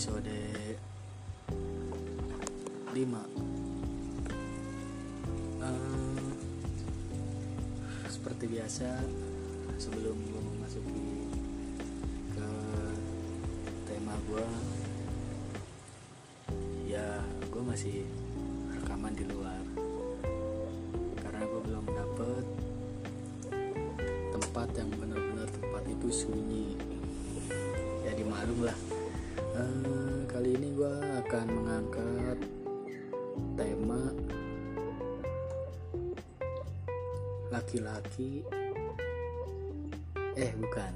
episode 5 Eh, Seperti biasa, sebelum gue memasuki ke tema gue, ya gue masih rekaman di luar. Karena gue belum dapet tempat yang benar-benar tempat itu sunyi. Jadi malum lah akan mengangkat tema laki-laki. Eh bukan.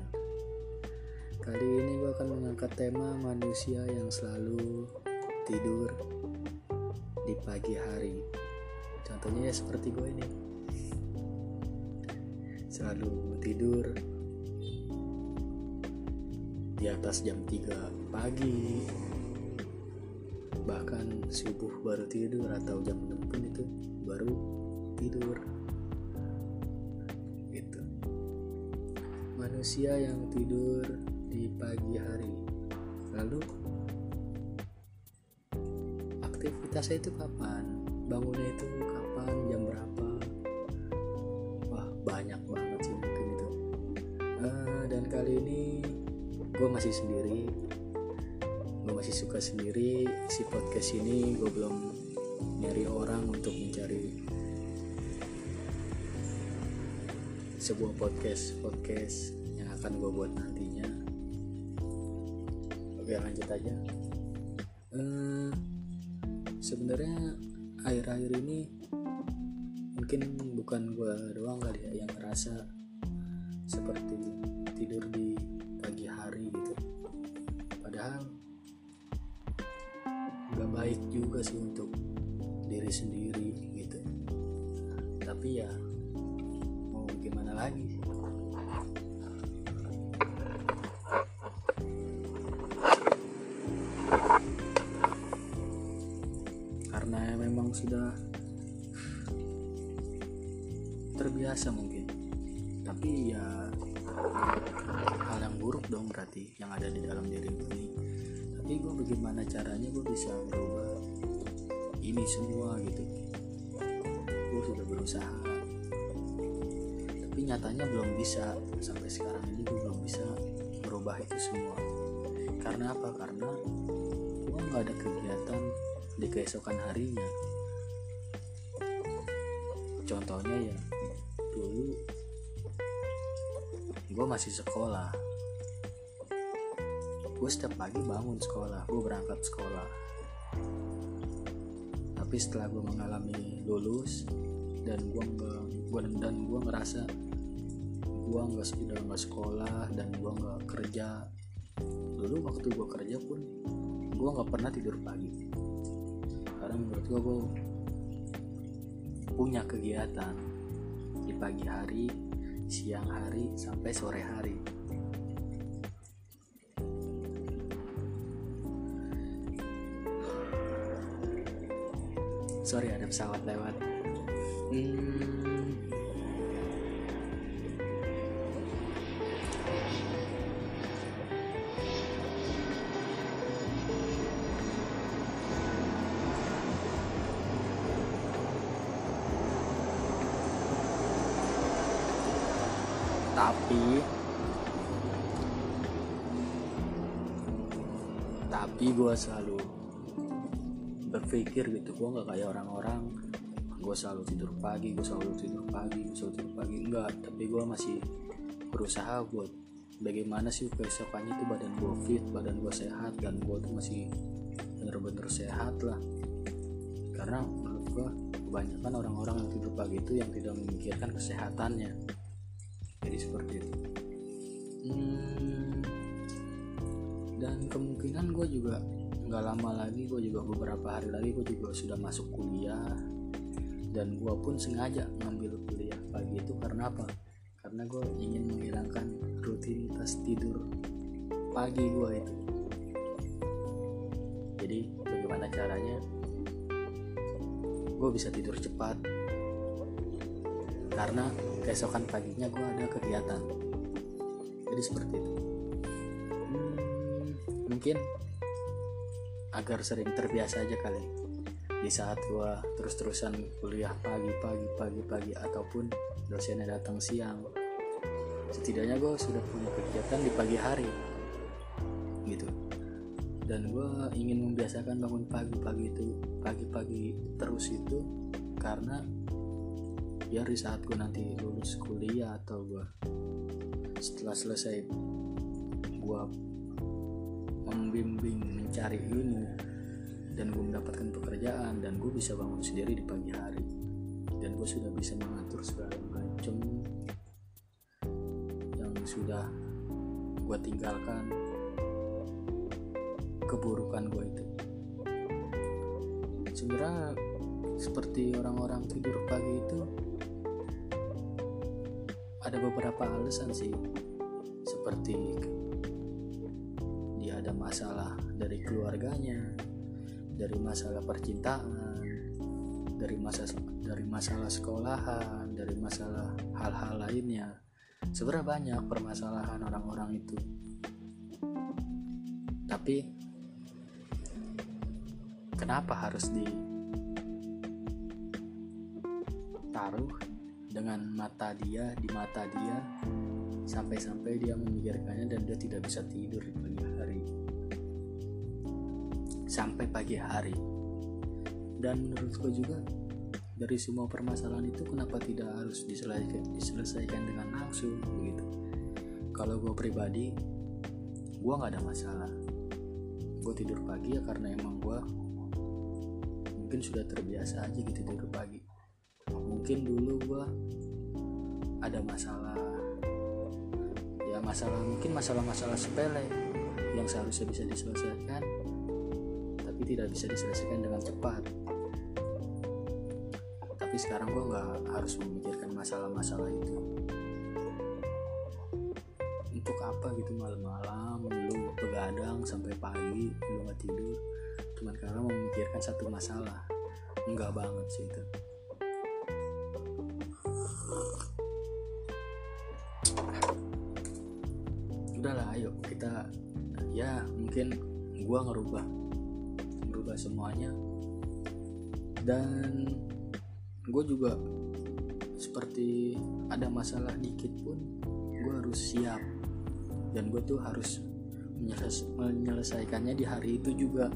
Kali ini gue akan mengangkat tema manusia yang selalu tidur di pagi hari. Contohnya ya seperti gue ini. Selalu tidur di atas jam 3 pagi bahkan subuh baru tidur atau jam 6 pun itu baru tidur. Gitu. Manusia yang tidur di pagi hari. Lalu aktivitasnya itu kapan? Bangunnya itu kapan? Jam berapa? Wah banyak banget sih mungkin itu. Eh, dan kali ini gue masih sendiri masih suka sendiri si podcast ini gue belum nyari orang untuk mencari sebuah podcast podcast yang akan gue buat nantinya. Oke lanjut aja. Eh, sebenarnya akhir-akhir ini mungkin bukan gue doang kali ya yang ngerasa tapi ya mau gimana lagi? Karena memang sudah terbiasa mungkin. Tapi ya hal yang buruk dong berarti yang ada di dalam diri ini tapi gue bagaimana caranya gue bisa merubah ini semua gitu sudah berusaha. Tapi nyatanya belum bisa. Sampai sekarang ini gue belum bisa merubah itu semua. Karena apa? Karena gue nggak ada kegiatan di keesokan harinya. Contohnya ya dulu gue masih sekolah. Gue setiap pagi bangun sekolah gue berangkat sekolah. Tapi setelah gue mengalami lulus dan gue nggak dan gue ngerasa gue nggak sudah nggak sekolah dan gue nggak kerja. Dulu waktu gue kerja pun gue nggak pernah tidur pagi. Karena menurut gue gue punya kegiatan di pagi hari siang hari sampai sore hari. Sorry ada pesawat lewat tapi tapi gue selalu berpikir gitu. Gue nggak kayak orang-orang gue selalu tidur pagi gue selalu tidur pagi gue selalu tidur pagi. Enggak tapi gue masih berusaha buat bagaimana sih keesokannya itu badan gue fit badan gue sehat dan gue tuh masih bener-bener sehat lah. Karena menurut gue kebanyakan orang-orang yang tidur pagi itu yang tidak memikirkan kesehatannya. Jadi seperti itu. Hmm, dan kemungkinan gue juga nggak lama lagi gue juga beberapa hari lagi gue juga sudah masuk kuliah dan gue pun sengaja ngambil kuliah pagi itu karena apa? Karena gue ingin menghilangkan rutinitas tidur pagi gue itu. Jadi bagaimana caranya? Gue bisa tidur cepat. Karena keesokan paginya gue ada kegiatan. Jadi seperti itu. Hmm, mungkin agar sering terbiasa aja kali di saat gue terus-terusan kuliah pagi pagi pagi pagi ataupun dosennya datang siang. Setidaknya gue sudah punya kegiatan di pagi hari gitu. Dan gue ingin membiasakan bangun pagi-pagi itu pagi-pagi terus itu karena biar di saat gue nanti lulus kuliah atau gue setelah selesai gue membimbing mencari ilmu dan gue mendapatkan pekerjaan dan gue bisa bangun sendiri di pagi hari. Dan gue sudah bisa mengatur segala macam yang sudah gue tinggalkan. Keburukan gue itu. Sebenarnya seperti orang-orang tidur pagi itu ada beberapa alasan sih. Seperti dia ada masalah dari keluarganya dari masalah percintaan dari masa dari masalah sekolahan dari masalah hal-hal lainnya. Sebenarnya banyak permasalahan orang-orang itu? Tapi kenapa harus ditaruh dengan mata dia di mata dia sampai-sampai dia memikirkannya dan dia tidak bisa tidur di pagi hari sampai pagi hari. Dan menurutku juga dari semua permasalahan itu kenapa tidak harus diselesaikan, diselesaikan dengan langsung begitu? Kalau gue pribadi gue nggak ada masalah. Gue tidur pagi ya karena emang gue mungkin sudah terbiasa aja gitu tidur pagi. Mungkin dulu gue ada masalah ya masalah mungkin masalah-masalah sepele yang seharusnya bisa diselesaikan tidak bisa diselesaikan dengan cepat. Tapi sekarang gue nggak harus memikirkan masalah-masalah itu. Untuk apa gitu malam-malam lu begadang sampai pagi lu nggak tidur. Cuman karena memikirkan satu masalah. Enggak banget sih itu. Udahlah ayo kita ya mungkin gua ngerubah ngerubah semuanya. Dan gue juga seperti ada masalah dikit pun gue harus siap. Dan gue tuh harus menyelesaikannya di hari itu juga.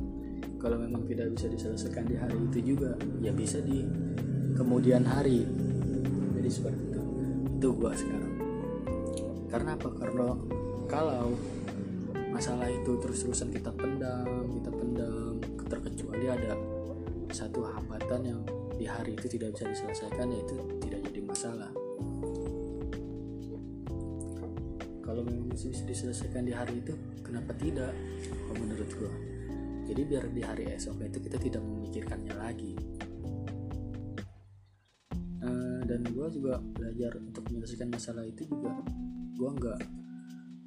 Kalau memang tidak bisa diselesaikan di hari itu juga ya bisa di kemudian hari. Jadi seperti itu. Itu gue sekarang. Karena apa? Karena kalau masalah itu terus-terusan kita pendam terkecuali ada satu hambatan yang di hari itu tidak bisa diselesaikan yaitu tidak jadi masalah. Kalau memang bisa diselesaikan di hari itu kenapa tidak? Kalau menurut gua. Jadi biar di hari esok itu kita tidak memikirkannya lagi. Uh, dan gua juga belajar untuk menyelesaikan masalah itu juga gua nggak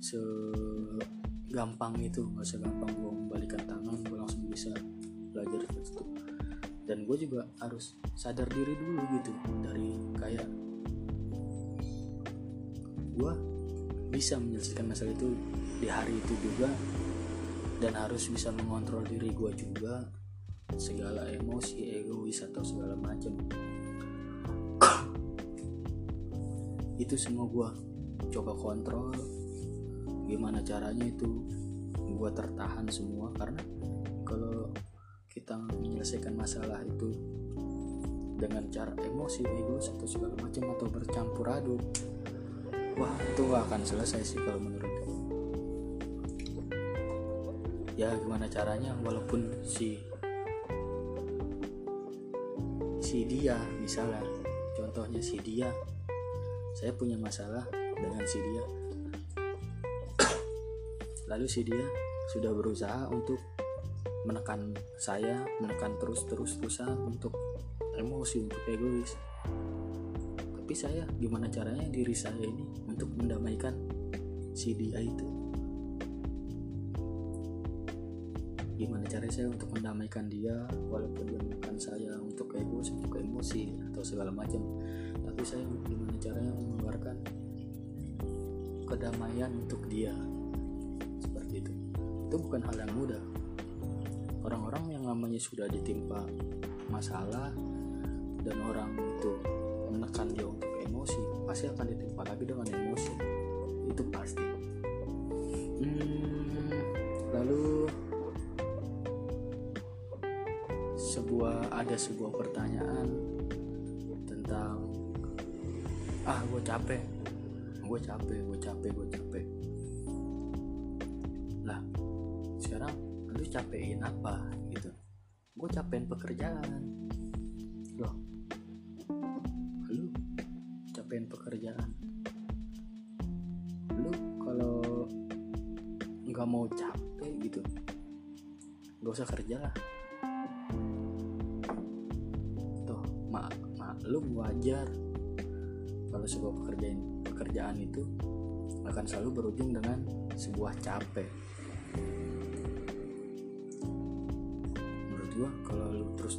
segampang itu nggak segampang gua membalikan tangan gua langsung bisa belajar itu. Dan gue juga harus sadar diri dulu gitu dari kayak gue bisa menyelesaikan masalah itu di hari itu juga dan harus bisa mengontrol diri gue juga segala emosi egois atau segala macam. Itu semua gue coba kontrol gimana caranya itu gue tertahan semua karena kalau kita menyelesaikan masalah itu dengan cara emosi, egois atau segala macam atau bercampur aduk, wah itu akan selesai sih kalau menurut ya gimana caranya? Walaupun si si dia misalnya contohnya si dia saya punya masalah dengan si dia. Lalu si dia sudah berusaha untuk menekan saya menekan terus terus terusan untuk emosi untuk egois. Tapi saya gimana caranya diri saya ini untuk mendamaikan si dia itu? Gimana cara saya untuk mendamaikan dia walaupun dia menekan saya untuk ego untuk emosi atau segala macam. Tapi saya gimana caranya mengeluarkan kedamaian untuk dia? Seperti itu. Itu bukan hal yang mudah orang-orang yang namanya sudah ditimpa masalah dan orang itu menekan dia untuk emosi pasti akan ditimpa lagi dengan emosi. Itu pasti. Hmm, lalu sebuah ada sebuah pertanyaan tentang ah gue capek gue capek gue capek gue capek lu capekin apa gitu. Gue capekin pekerjaan. Loh. Lu capekin pekerjaan? Lu kalau nggak mau capek gitu gak usah kerja lah. Tuh mak maklum wajar kalau sebuah pekerjaan pekerjaan itu akan selalu berujung dengan sebuah capek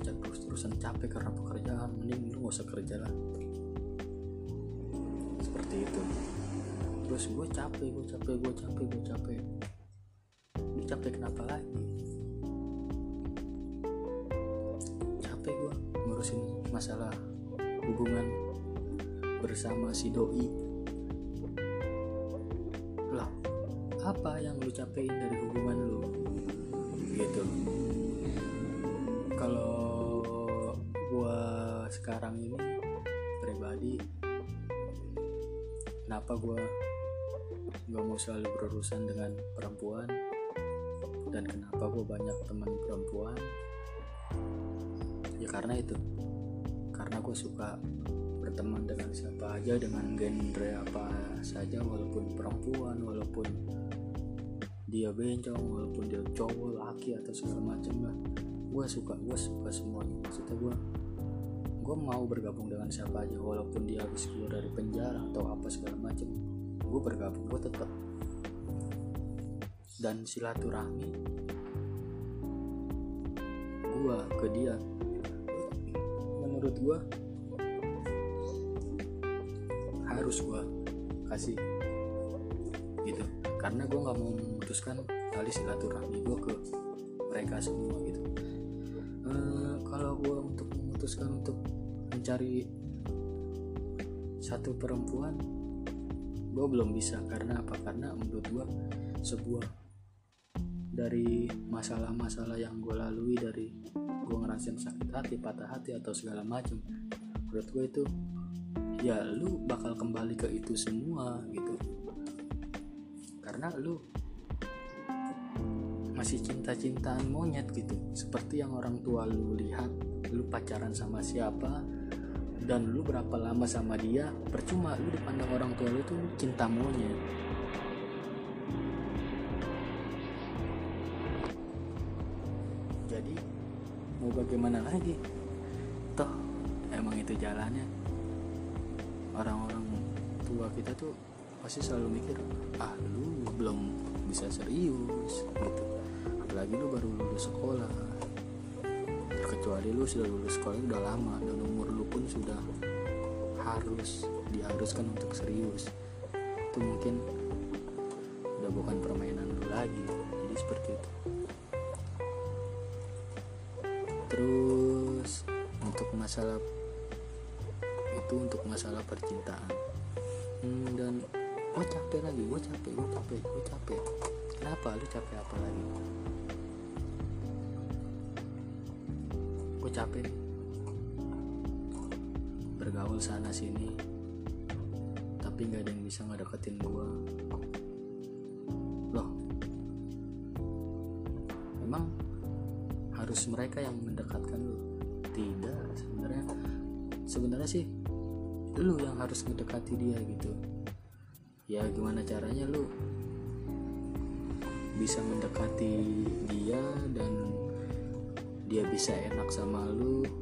terus terus terusan capek karena pekerjaan mending lu gak usah kerja lah seperti itu terus gue capek gue capek gue capek gue capek lu capek kenapa lagi capek gue ngurusin masalah hubungan bersama si doi lah apa yang lu capein dari hubungan sekarang ini pribadi kenapa gua gak mau selalu berurusan dengan perempuan? Dan kenapa gue banyak teman perempuan? Ya karena itu. Karena gue suka berteman dengan siapa aja dengan genre apa saja walaupun perempuan walaupun dia bencong walaupun dia cowok laki atau segala macam lah. Gue suka gue suka semuanya. Maksudnya gue gue mau bergabung dengan siapa aja walaupun dia habis keluar dari penjara atau apa segala macam gue bergabung gue tetap dan silaturahmi. Gue ke dia. Menurut gue harus gue kasih. Gitu. Karena gue nggak mau memutuskan tali silaturahmi gue ke mereka semua gitu. E, kalau gue untuk memutuskan untuk mencari satu perempuan gue belum bisa. Karena apa? Karena menurut gue sebuah dari masalah-masalah yang gue lalui dari gue ngerasain sakit hati patah hati atau segala macam menurut gue itu ya lu bakal kembali ke itu semua gitu. Karena lu masih cinta-cintaan monyet gitu. Seperti yang orang tua lu lihat lu pacaran sama siapa dan lu berapa lama sama dia percuma lu dipandang orang tua lu tuh cinta monyet jadi mau bagaimana lagi? Toh emang itu jalannya. Orang-orang tua kita tuh pasti selalu mikir ah lu belum bisa serius gitu. Apalagi lu baru lulus sekolah. Kecuali lu sudah lulus sekolah udah lama dan umur pun sudah harus diharuskan untuk serius. Itu mungkin udah bukan permainan lu lagi. Jadi seperti itu. Terus untuk masalah itu untuk masalah percintaan. Hmm, dan gue capek lagi gue capek gue capek gue capek. Kenapa? Lu capek apa lagi? Gue capek bergaul sana sini. Tapi nggak ada yang bisa ngedeketin gue loh. Memang harus mereka yang mendekatkan lu? Tidak sebenarnya. Sebenarnya sih lu yang harus mendekati dia gitu. Ya gimana caranya lu bisa mendekati dia dan dia bisa enak sama lu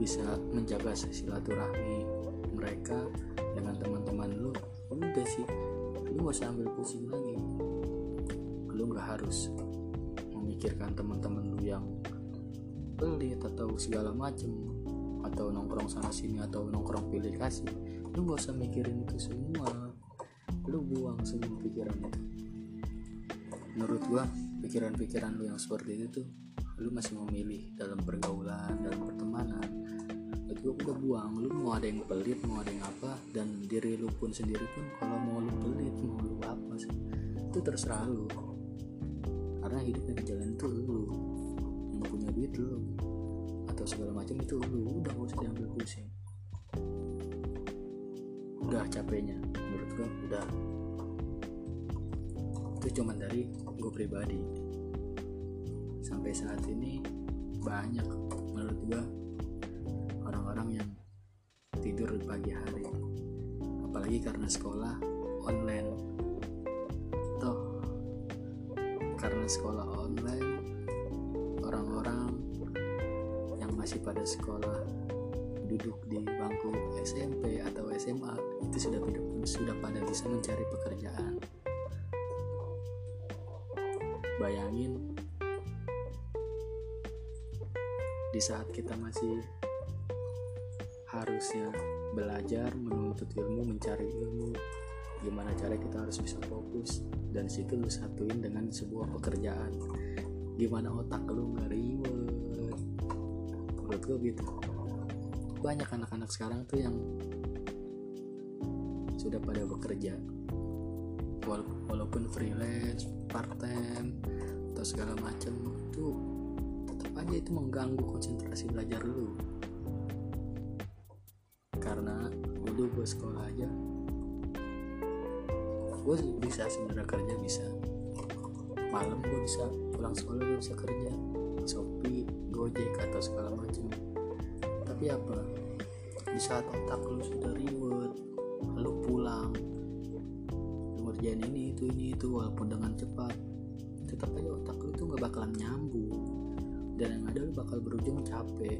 bisa menjaga silaturahmi mereka dengan teman-teman lu. Udah sih lu gak usah ambil pusing lagi. Lu gak harus memikirkan teman-teman lu yang pelit atau segala macem atau nongkrong sana sini atau nongkrong pilih kasih. Lu gak usah mikirin itu semua. Lu buang semua pikiran itu. Menurut gua pikiran-pikiran lu yang seperti itu tuh lu masih memilih dalam pergaulan dalam pertemanan itu gua udah buang. Lu mau ada yang pelit mau ada yang apa dan diri lu pun sendiri pun kalau mau lu pelit mau lu apa sih itu terserah lu. Karena hidup yang jalan itu lu yang punya duit lu atau segala macam itu lu. Udah gak usah diambil pusing. Udah capeknya menurut gua udah. Itu cuman dari gue pribadi sampai saat ini banyak menurut gue orang-orang yang tidur di pagi hari. Apalagi karena sekolah online. Toh karena sekolah online orang-orang yang masih pada sekolah duduk di bangku SMP atau SMA itu sudah sudah pada bisa mencari pekerjaan. Bayangin di saat kita masih harusnya belajar menuntut ilmu mencari ilmu gimana cara kita harus bisa fokus dan situ lu satuin dengan sebuah pekerjaan. Gimana otak lu nggak ribet? Menurut gue gitu. Banyak anak-anak sekarang tuh yang sudah pada bekerja. Walaupun freelance part time atau segala macam tetap aja itu mengganggu konsentrasi belajar lu. Karena dulu gue sekolah aja gue bisa sebenarnya kerja bisa malam gue bisa pulang sekolah gue bisa kerja shopee gojek atau segala macam. Tapi apa? Di saat otak lu sudah ribet lu pulang ngerjain ini itu ini itu walaupun dengan cepat tetap aja otak lu tuh gak bakalan nyambung dan yang ada lu bakal berujung capek.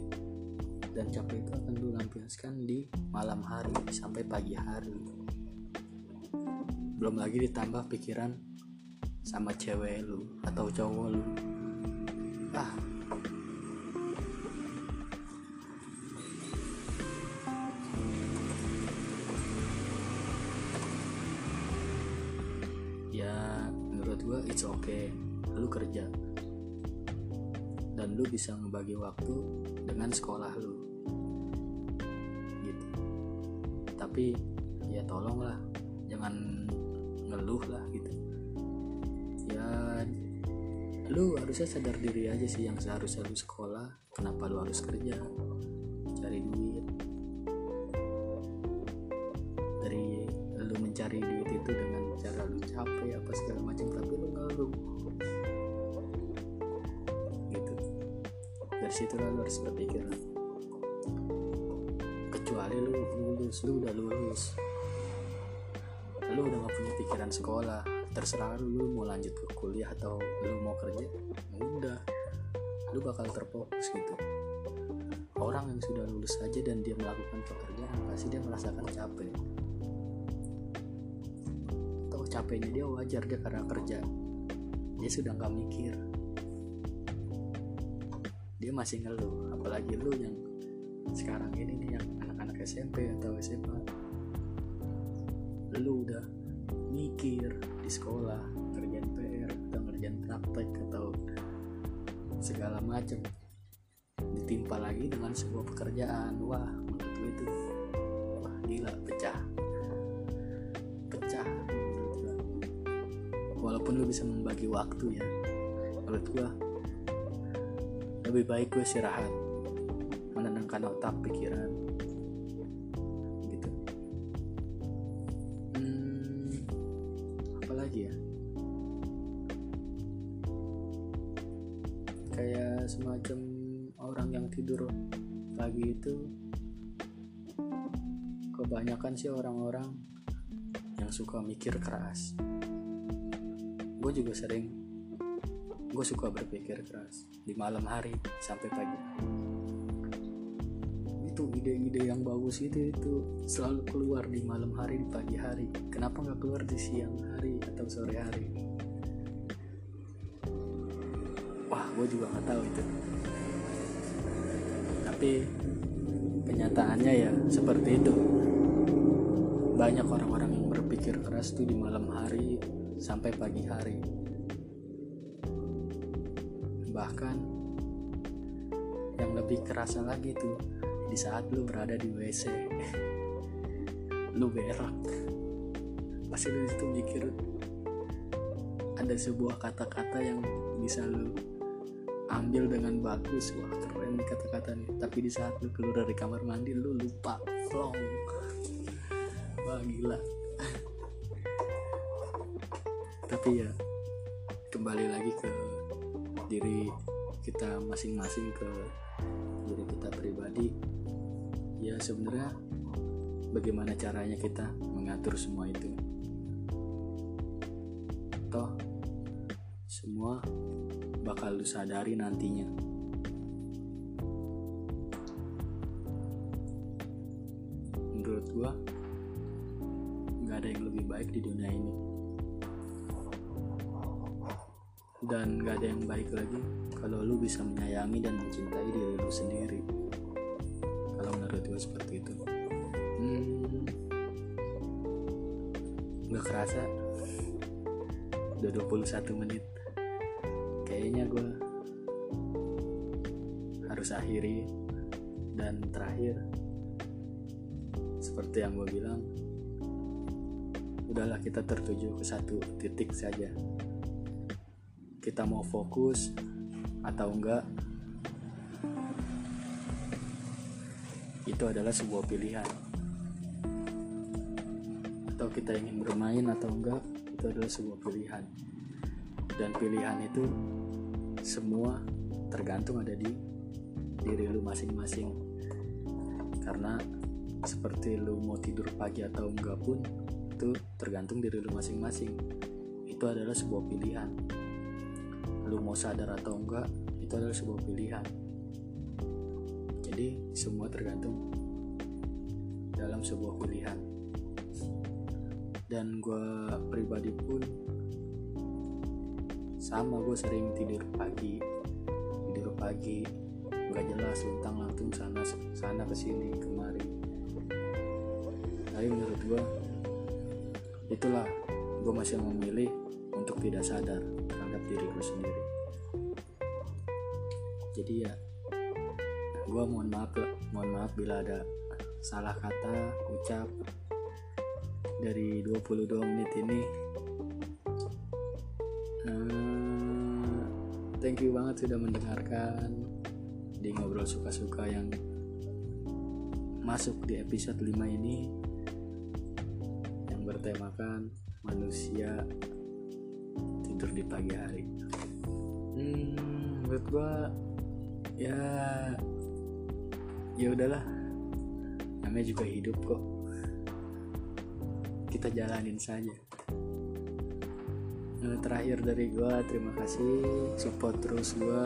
Dan capek itu akan lu lampiaskan di malam hari sampai pagi hari. Belum lagi ditambah pikiran sama cewek lu atau cowok lu. Ah. It's okay. Lu kerja lu bisa ngebagi waktu dengan sekolah lu. Gitu. Tapi ya tolonglah jangan ngeluh lah gitu. Ya lu harusnya sadar diri aja sih yang seharusnya lu sekolah kenapa lu harus kerja? Cari duit. Dari lu mencari duit itu dengan cara lu capek apa segala macam tapi lu ngeluh dari situ lu harus berpikir. Kecuali lu lulus lu udah lulus. Lu udah gak punya pikiran sekolah terserah lu, mau lanjut ke kuliah atau lu mau kerja ya udah. Lu bakal terfokus gitu. Orang yang sudah lulus saja dan dia melakukan pekerjaan pasti dia merasakan capek. Atau capeknya dia wajar dia karena kerja. Dia sudah nggak mikir dia masih ngeluh. Apalagi lu yang sekarang ini nih yang anak-anak SMP atau SMA lu udah mikir di sekolah kerjaan PR atau kerjaan praktek atau segala macam ditimpa lagi dengan sebuah pekerjaan. Wah menurut gue itu wah gila pecah. Pecah. Walaupun lu bisa membagi waktu ya. Menurut gue lebih baik gue istirahat. Menenangkan otak pikiran. Gitu. Hmm, apa lagi ya? Kayak semacam orang yang tidur pagi itu kebanyakan sih orang-orang yang suka mikir keras. Gue juga sering gue suka berpikir keras di malam hari sampai pagi. Itu ide-ide yang bagus itu itu selalu keluar di malam hari di pagi hari. Kenapa nggak keluar di siang hari atau sore hari? Wah gue juga nggak tahu itu. Tapi kenyataannya ya seperti itu. Banyak orang-orang yang berpikir keras tuh di malam hari sampai pagi hari bahkan yang lebih kerasa lagi tuh di saat lu berada di WC lu berak. Pasti lu itu mikir ada sebuah kata-kata yang bisa lu ambil dengan bagus. Wah keren kata-kata nih. Tapi di saat lu keluar dari kamar mandi lu lupa. Flong wah gila. Tapi ya kembali lagi ke diri kita masing-masing ke diri kita pribadi. Ya sebenarnya bagaimana caranya kita mengatur semua itu? Toh semua bakal lu sadari nantinya. Menurut gua nggak ada yang lebih baik di dunia ini dan gak ada yang baik lagi kalau lu bisa menyayangi dan mencintai diri lu sendiri. Kalau menurut gue seperti itu. Hmm, gak kerasa. Udah 21 menit. Kayaknya gue harus akhiri. Dan terakhir seperti yang gue bilang udahlah kita tertuju ke satu titik saja kita mau fokus atau enggak itu adalah sebuah pilihan. Atau kita ingin bermain atau enggak itu adalah sebuah pilihan. Dan pilihan itu semua tergantung ada di diri lu masing-masing. Karena seperti lu mau tidur pagi atau enggak pun itu tergantung diri lu masing-masing. Itu adalah sebuah pilihan mau sadar atau enggak itu adalah sebuah pilihan. Jadi semua tergantung dalam sebuah pilihan. Dan gue pribadi pun sama gue sering tidur pagi. Tidur pagi nggak jelas luntang lantung sana sana ke sini kemari. Tapi menurut gue itulah gue masih memilih untuk tidak sadar terhadap diriku sendiri jadi ya gue mohon maaf mohon maaf bila ada salah kata ucap. Dari 22 menit ini uh, thank you banget sudah mendengarkan. Di ngobrol suka-suka yang masuk di episode 5 ini. Yang bertemakan manusia tidur di pagi hari. Hmm, menurut gue ya ya udahlah. Namanya juga hidup kok. Kita jalanin saja. Nah, terakhir dari gue terima kasih. Support terus gue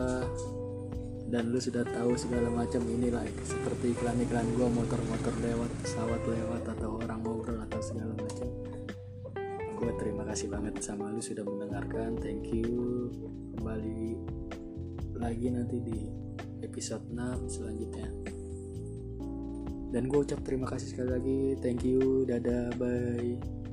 dan lu sudah tahu segala macam inilah seperti iklan-iklan gue motor-motor lewat pesawat lewat atau orang ngobrol atau segala macam. Gue terima kasih banget sama lu sudah mendengarkan. Thank you. Kembali lagi nanti di episode 6 selanjutnya. Dan gue ucap terima kasih sekali lagi. Thank you. Dadah. Bye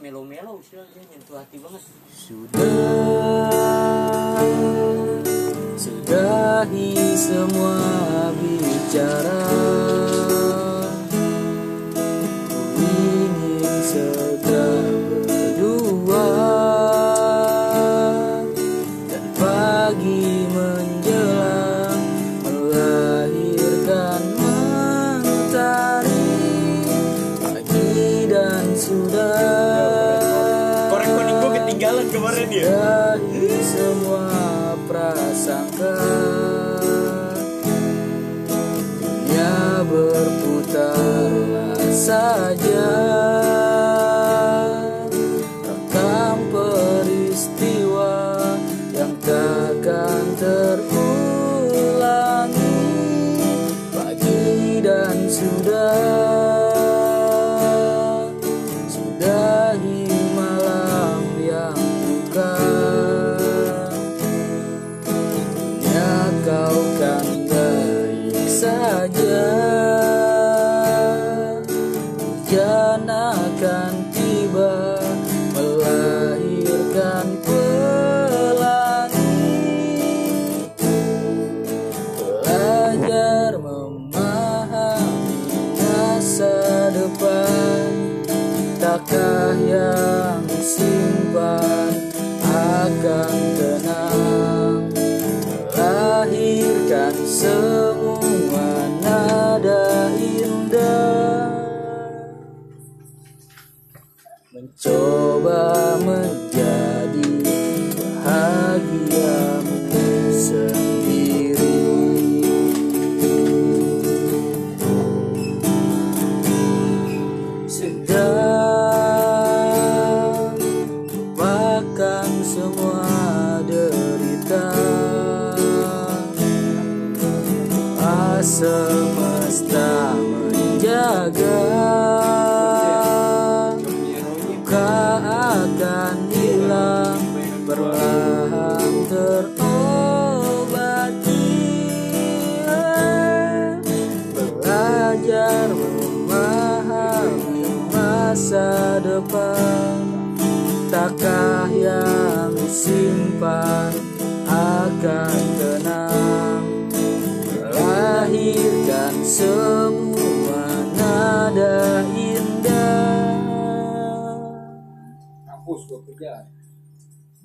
melo-melo sih dia nyentuh hati banget. Sudah sudahi semua bicara.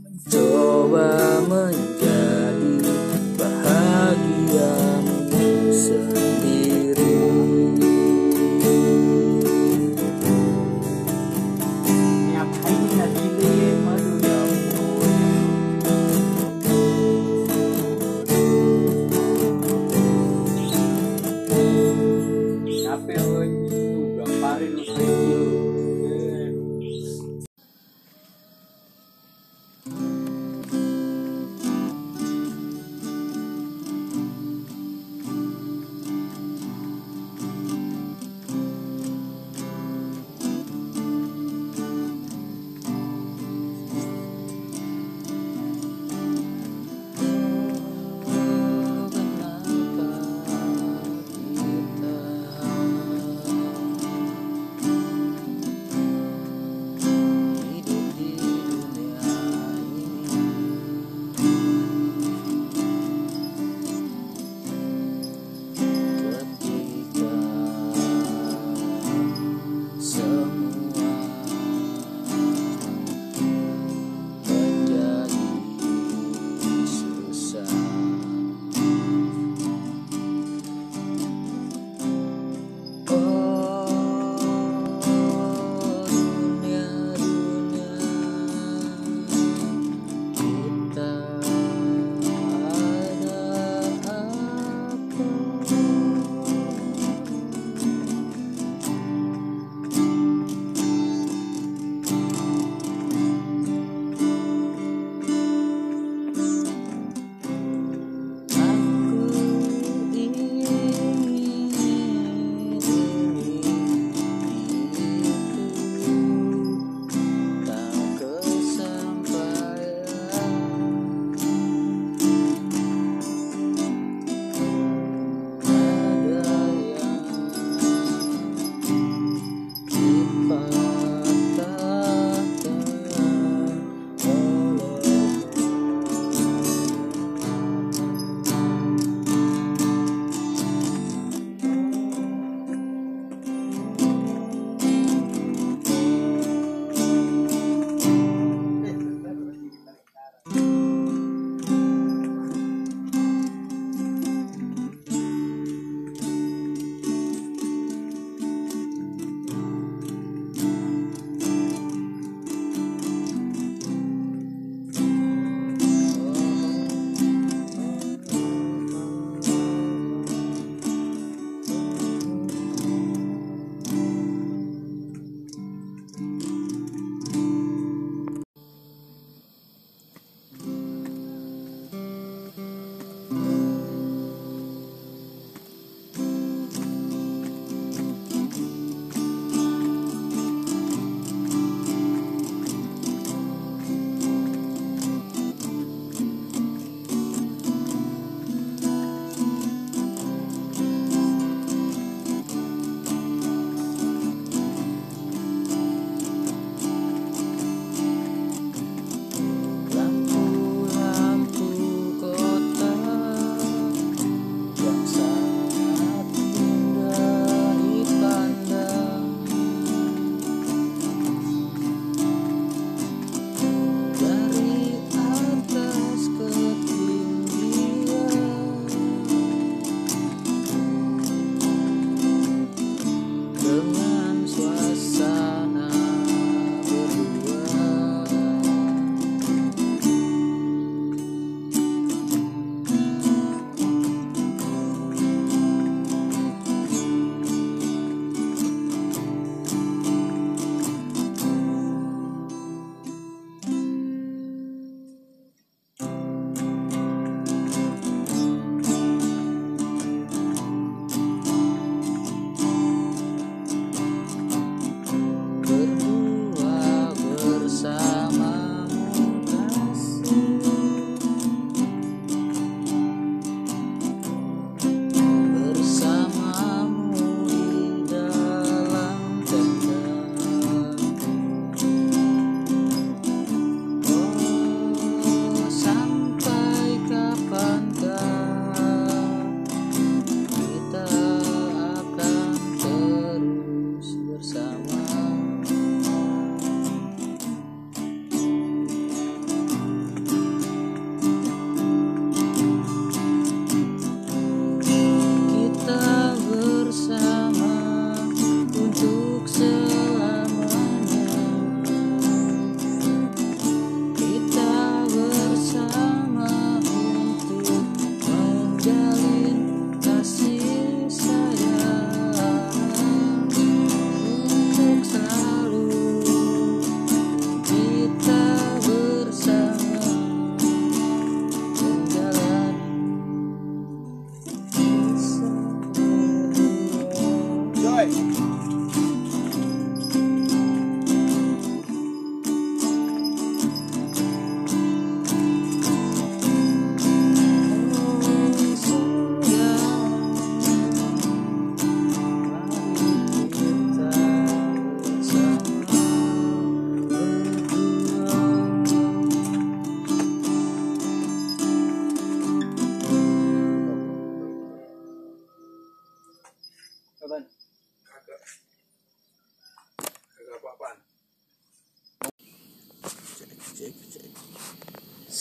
mencoba menjadi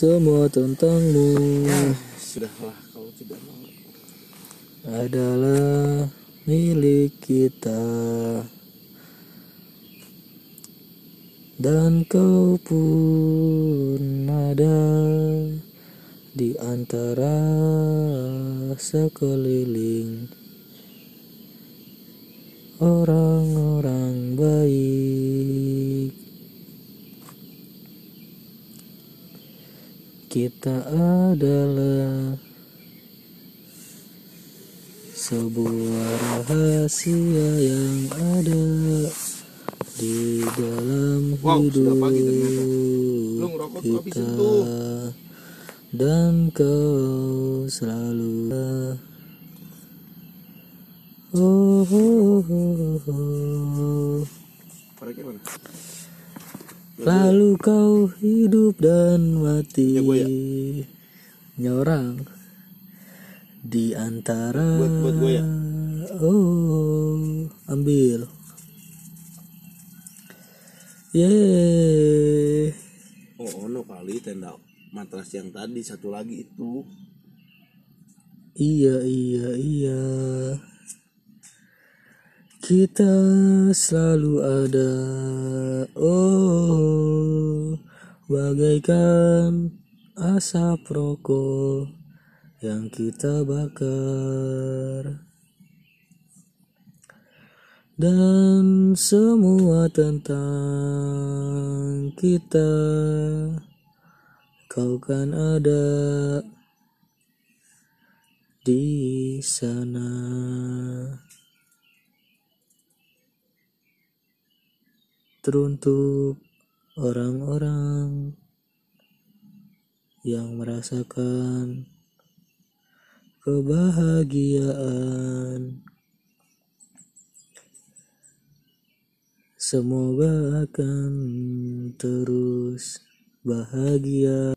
semua tentangmu. Sudahlah kau tidak mau. adalah milik kita. Dan kau pun ada di antara sekeliling orang-orang baik kita adalah sebuah rahasia yang ada di dalam Wow, hidup pagi ngerokok kita. dan kau selalu oh, oh, oh, oh. Lalu kau hidup dan mati Ya, gua ya. nyorang di antara Buat- buat gua ya. oh ambil Yeay Oh, ono kali tenda matras yang tadi satu lagi itu. Iya iya iya Kita selalu ada Oh Bagaikan asap rokok Yang kita bakar Dan semua tentang kita Kau kan ada di sana. Teruntuk orang-orang yang merasakan kebahagiaan. Semoga akan terus bahagia.